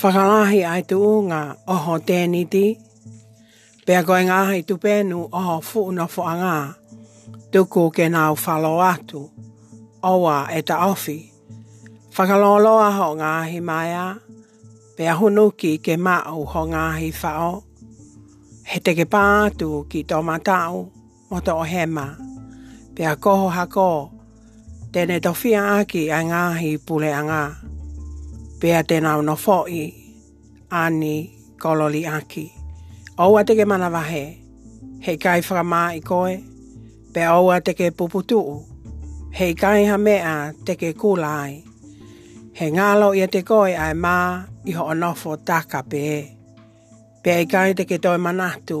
Whakarahi ai tu o ngā oho tēniti, pea koe ngā hai tupēnu oho fuuna fuangā, tuku ke nāu whalo atu, owa e ta awhi. Whakalolo aho ngā ahi maia, pea hunuki ke māu ho ngā ahi whao, he teke pā atu ki tō matau, Mo to hema, te akoho hako, tene to whia aki ai nga hi pule anga, pea tena no foi, ani, kololi aki. Oua te ke manawahe, hei kai whakama i koe, pea oua te ke puputuu, hei kai ha mea te ke kulai. He ngalo ia te koe ai ma, iho onofo ta kape. Pea i kai te ke toi manatu,